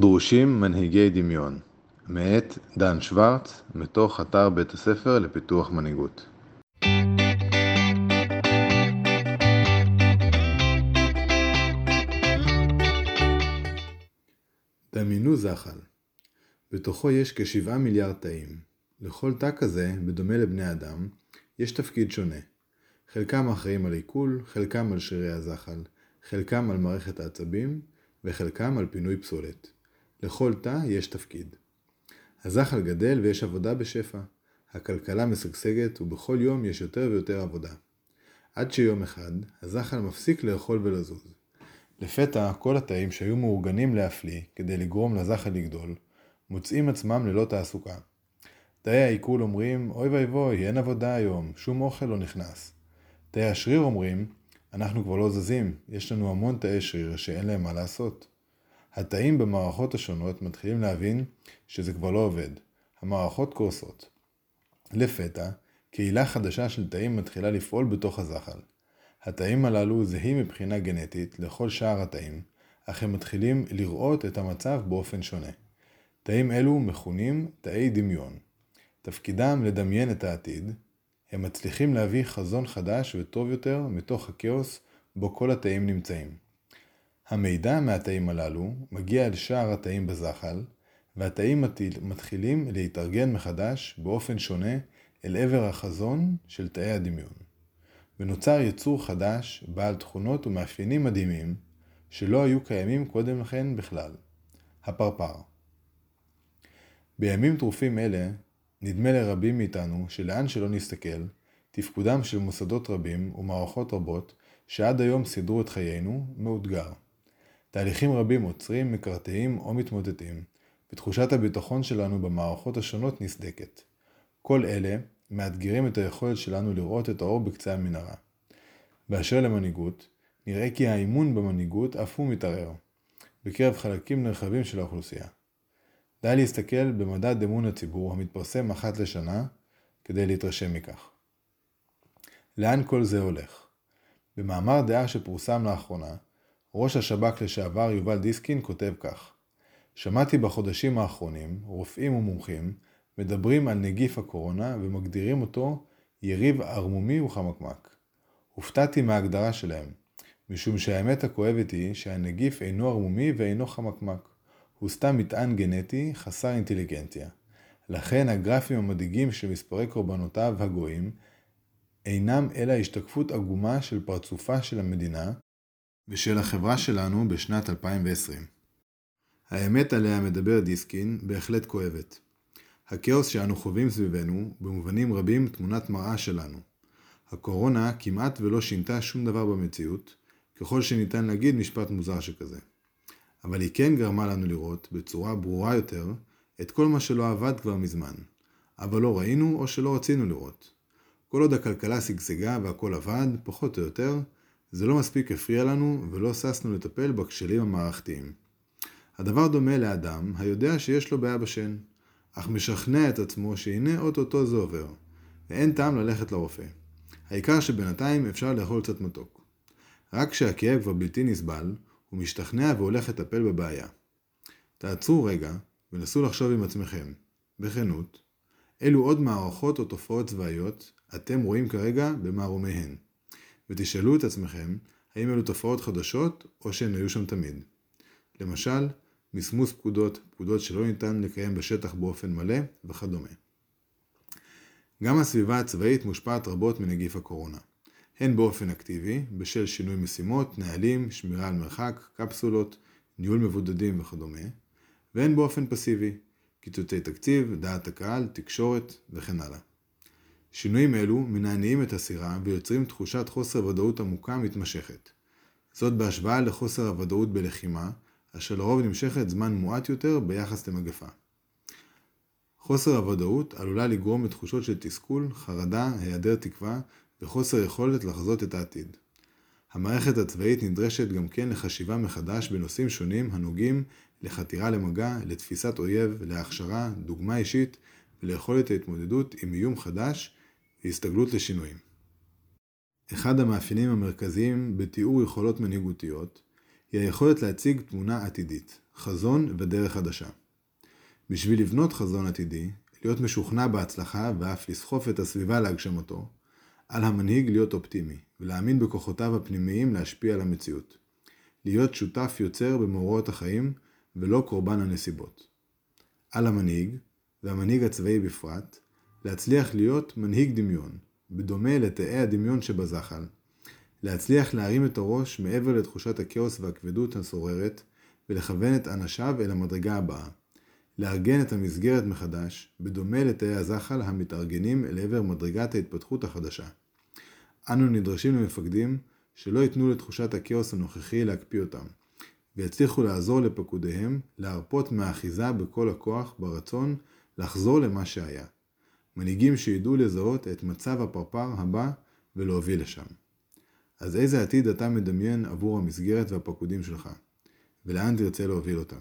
דרושים מנהיגי דמיון, מאת דן שוורץ, מתוך אתר בית הספר לפיתוח מנהיגות. דמיינו זחל. בתוכו יש כשבעה מיליארד תאים. לכל תא כזה, בדומה לבני אדם, יש תפקיד שונה. חלקם אחראים על עיכול, חלקם על שרירי הזחל, חלקם על מערכת העצבים, וחלקם על פינוי פסולת. לכל תא יש תפקיד. הזחל גדל ויש עבודה בשפע. הכלכלה משגשגת ובכל יום יש יותר ויותר עבודה. עד שיום אחד, הזחל מפסיק לאכול ולזוז. לפתע, כל התאים שהיו מאורגנים להפליא כדי לגרום לזחל לגדול, מוצאים עצמם ללא תעסוקה. תאי העיכול אומרים, אוי ואי, אין עבודה היום, שום אוכל לא נכנס. תאי השריר אומרים, אנחנו כבר לא זזים, יש לנו המון תאי שריר שאין להם מה לעשות. התאים במערכות השונות מתחילים להבין שזה כבר לא עובד. המערכות קורסות. לפתע, קהילה חדשה של תאים מתחילה לפעול בתוך הזחל. התאים הללו זהים מבחינה גנטית לכל שאר התאים, אך הם מתחילים לראות את המצב באופן שונה. תאים אלו מכונים תאי דמיון. תפקידם לדמיין את העתיד, הם מצליחים להביא חזון חדש וטוב יותר מתוך הכאוס בו כל התאים נמצאים. המידע מהתאים הללו מגיע אל שאר התאים בזחל, והתאים מתחילים להתארגן מחדש באופן שונה אל עבר החזון של תאי הדמיון. ונוצר יצור חדש בעל תכונות ומאפיינים מדהימים שלא היו קיימים קודם לכן בכלל. הפרפר. בימים טרופים אלה, נדמה לרבים מאיתנו שלאן שלא נסתכל, תפקודם של מוסדות רבים ומערכות רבות שעד היום סידרו את חיינו, מאותגר. תהליכים רבים עוצרים, מקרטעים או מתמוטטים, ותחושת הביטחון שלנו במערכות השונות נסדקת. כל אלה מאתגרים את היכולת שלנו לראות את האור בקצה המנהרה. באשר למנהיגות, נראה כי האימון במנהיגות אף הוא מתערער, בקרב חלקים נרחבים של האוכלוסייה. די להסתכל במדד אמון הציבור המתפרסם אחת לשנה כדי להתרשם מכך. לאן כל זה הולך? במאמר דעה שפורסם לאחרונה, ראש השב"כ לשעבר יובל דיסקין כותב כך: שמעתי בחודשים האחרונים רופאים ומומחים מדברים על נגיף הקורונה ומגדירים אותו יריב ערמומי וחמקמק. הופתעתי מההגדרה שלהם, משום שהאמת הכואבת היא שהנגיף אינו ערמומי ואינו חמקמק. הוא סתם מטען גנטי חסר אינטליגנציה. לכן הגרפים המדאיגים של מספרי קורבנותיו הגויים אינם אלא השתקפות עגומה של פרצופה של המדינה ושל החברה שלנו בשנת 2020. האמת עליה מדבר דיסקין בהחלט כואבת. הכאוס שאנו חווים סביבנו, במובנים רבים תמונת מראה שלנו. הקורונה כמעט ולא שינתה שום דבר במציאות, ככל שניתן להגיד משפט מוזר שכזה. אבל היא כן גרמה לנו לראות, בצורה ברורה יותר, את כל מה שלא עבד כבר מזמן, אבל לא ראינו או שלא רצינו לראות. כל עוד הכלכלה שגשגה והכל עבד, פחות או יותר, זה לא מספיק הפריע לנו ולא ששנו לטפל בכשלים המערכתיים. הדבר דומה לאדם היודע שיש לו בעיה בשן, אך משכנע את עצמו שהנה אוטוטו זה עובר, ואין טעם ללכת לרופא. העיקר שבינתיים אפשר לאכול קצת מתוק. רק כשהכאב כבר בלתי נסבל, הוא משתכנע והולך לטפל בבעיה. תעצרו רגע ונסו לחשוב עם עצמכם, בכנות, אילו עוד מערכות או תופעות צבאיות אתם רואים כרגע במערומיהן. ותשאלו את עצמכם האם אלו תופעות חדשות או שהן היו שם תמיד. למשל, מסמוס פקודות, פקודות שלא ניתן לקיים בשטח באופן מלא וכדומה. גם הסביבה הצבאית מושפעת רבות מנגיף הקורונה. הן באופן אקטיבי, בשל שינוי משימות, נהלים, שמירה על מרחק, קפסולות, ניהול מבודדים וכדומה, והן באופן פסיבי, קיצוצי תקציב, דעת הקהל, תקשורת וכן הלאה. שינויים אלו מנענעים את הסירה ויוצרים תחושת חוסר ודאות עמוקה מתמשכת. זאת בהשוואה לחוסר הוודאות בלחימה, אשר לרוב נמשכת זמן מועט יותר ביחס למגפה. חוסר הוודאות עלולה לגרום לתחושות של תסכול, חרדה, היעדר תקווה וחוסר יכולת לחזות את העתיד. המערכת הצבאית נדרשת גם כן לחשיבה מחדש בנושאים שונים הנוגעים לחתירה למגע, לתפיסת אויב, להכשרה, דוגמה אישית וליכולת ההתמודדות עם איום חדש והסתגלות לשינויים. אחד המאפיינים המרכזיים בתיאור יכולות מנהיגותיות היא היכולת להציג תמונה עתידית. חזון ודרך חדשה. בשביל לבנות חזון עתידי, להיות משוכנע בהצלחה ואף לסחוף את הסביבה להגשמתו, על המנהיג להיות אופטימי, ולהאמין בכוחותיו הפנימיים להשפיע על המציאות. להיות שותף יוצר במאורעות החיים, ולא קורבן הנסיבות. על המנהיג, והמנהיג הצבאי בפרט, להצליח להיות מנהיג דמיון, בדומה לתאי הדמיון שבזחל. להצליח להרים את הראש מעבר לתחושת הכאוס והכבדות השוררת, ולכוון את אנשיו אל המדרגה הבאה. לארגן את המסגרת מחדש, בדומה לתאי הזחל המתארגנים אל עבר מדרגת ההתפתחות החדשה. אנו נדרשים למפקדים שלא ייתנו לתחושת הכאוס הנוכחי להקפיא אותם, ויצליחו לעזור לפקודיהם להרפות מהאחיזה בכל הכוח ברצון לחזור למה שהיה. מנהיגים שידעו לזהות את מצב הפרפר הבא ולהוביל לשם. אז איזה עתיד אתה מדמיין עבור המסגרת והפקודים שלך, ולאן תרצה להוביל אותם?